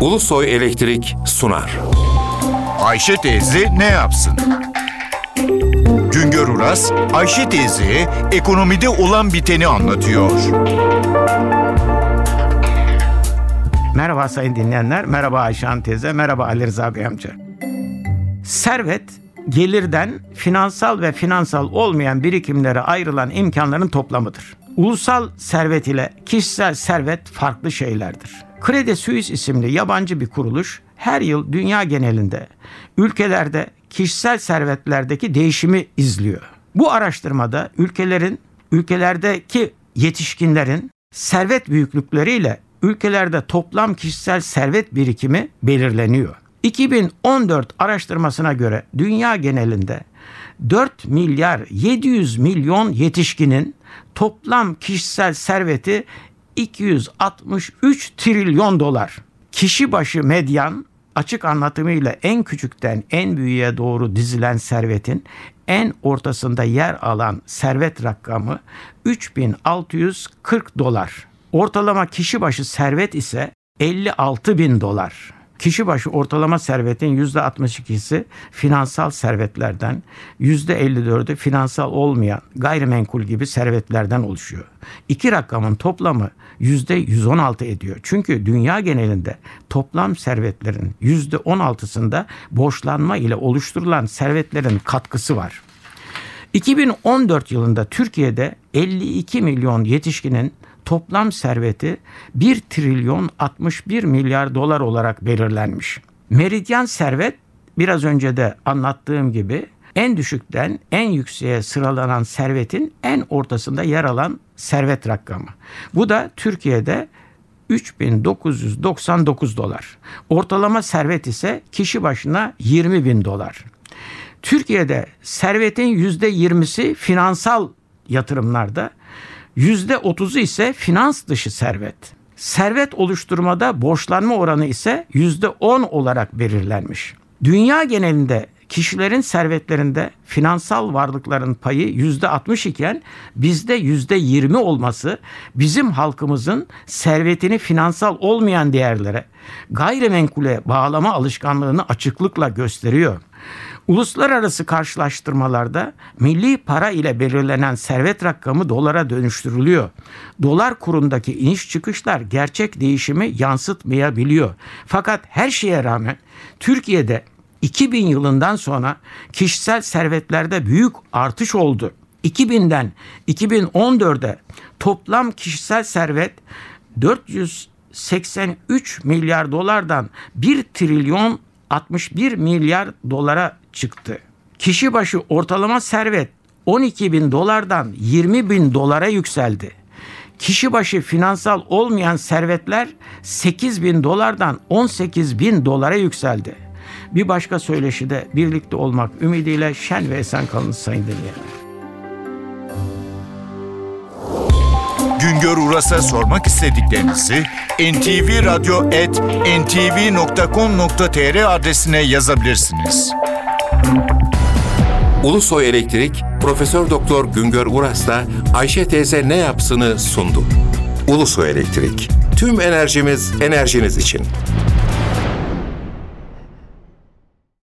Ulusoy Elektrik sunar. Ayşe teyze ne yapsın? Güngör Uras, Ayşe teyze ekonomide olan biteni anlatıyor. Merhaba sayın dinleyenler, merhaba Ayşe Hanım teyze, merhaba Ali Rıza Bey amca. Servet, gelirden finansal ve finansal olmayan birikimlere ayrılan imkanların toplamıdır. Ulusal servet ile kişisel servet farklı şeylerdir. Credit Suisse isimli yabancı bir kuruluş her yıl dünya genelinde ülkelerde kişisel servetlerdeki değişimi izliyor. Bu araştırmada ülkelerin ülkelerdeki yetişkinlerin servet büyüklükleriyle ülkelerde toplam kişisel servet birikimi belirleniyor. 2014 araştırmasına göre dünya genelinde 4 milyar 700 milyon yetişkinin toplam kişisel serveti 263 trilyon dolar. Kişi başı medyan açık anlatımıyla en küçükten en büyüğe doğru dizilen servetin en ortasında yer alan servet rakamı 3640 dolar. Ortalama kişi başı servet ise 56 bin dolar. Kişi başı ortalama servetin %62'si finansal servetlerden, %54'ü finansal olmayan gayrimenkul gibi servetlerden oluşuyor. İki rakamın toplamı %116 ediyor. Çünkü dünya genelinde toplam servetlerin %16'sında borçlanma ile oluşturulan servetlerin katkısı var. 2014 yılında Türkiye'de 52 milyon yetişkinin toplam serveti 1 trilyon 61 milyar dolar olarak belirlenmiş. Meridyen servet biraz önce de anlattığım gibi en düşükten en yükseğe sıralanan servetin en ortasında yer alan servet rakamı. Bu da Türkiye'de 3999 dolar. Ortalama servet ise kişi başına 20 bin dolar. Türkiye'de servetin %20'si finansal yatırımlarda, %30'u ise finans dışı servet. Servet oluşturmada borçlanma oranı ise %10 olarak belirlenmiş. Dünya genelinde kişilerin servetlerinde finansal varlıkların payı %60 iken bizde %20 olması bizim halkımızın servetini finansal olmayan değerlere, gayrimenkule bağlama alışkanlığını açıklıkla gösteriyor. Uluslararası karşılaştırmalarda milli para ile belirlenen servet rakamı dolara dönüştürülüyor. Dolar kurundaki iniş çıkışlar gerçek değişimi yansıtmayabiliyor. Fakat her şeye rağmen Türkiye'de 2000 yılından sonra kişisel servetlerde büyük artış oldu. 2000'den 2014'e toplam kişisel servet 483 milyar dolardan 1 trilyon 61 milyar dolara çıktı. Kişi başı ortalama servet 12 bin dolardan 20 bin dolara yükseldi. Kişi başı finansal olmayan servetler 8 bin dolardan 18 bin dolara yükseldi. Bir başka söyleşide birlikte olmak ümidiyle şen ve esen kalın sayın dinleyenler. Güngör Uras'a sormak istediklerinizi ntvradio.ntv.com.tr adresine yazabilirsiniz. Ulusoy Elektrik Profesör Doktor Güngör Uras'la Ayşe teyze ne yapsını sundu. Ulusoy Elektrik. Tüm enerjimiz enerjiniz için.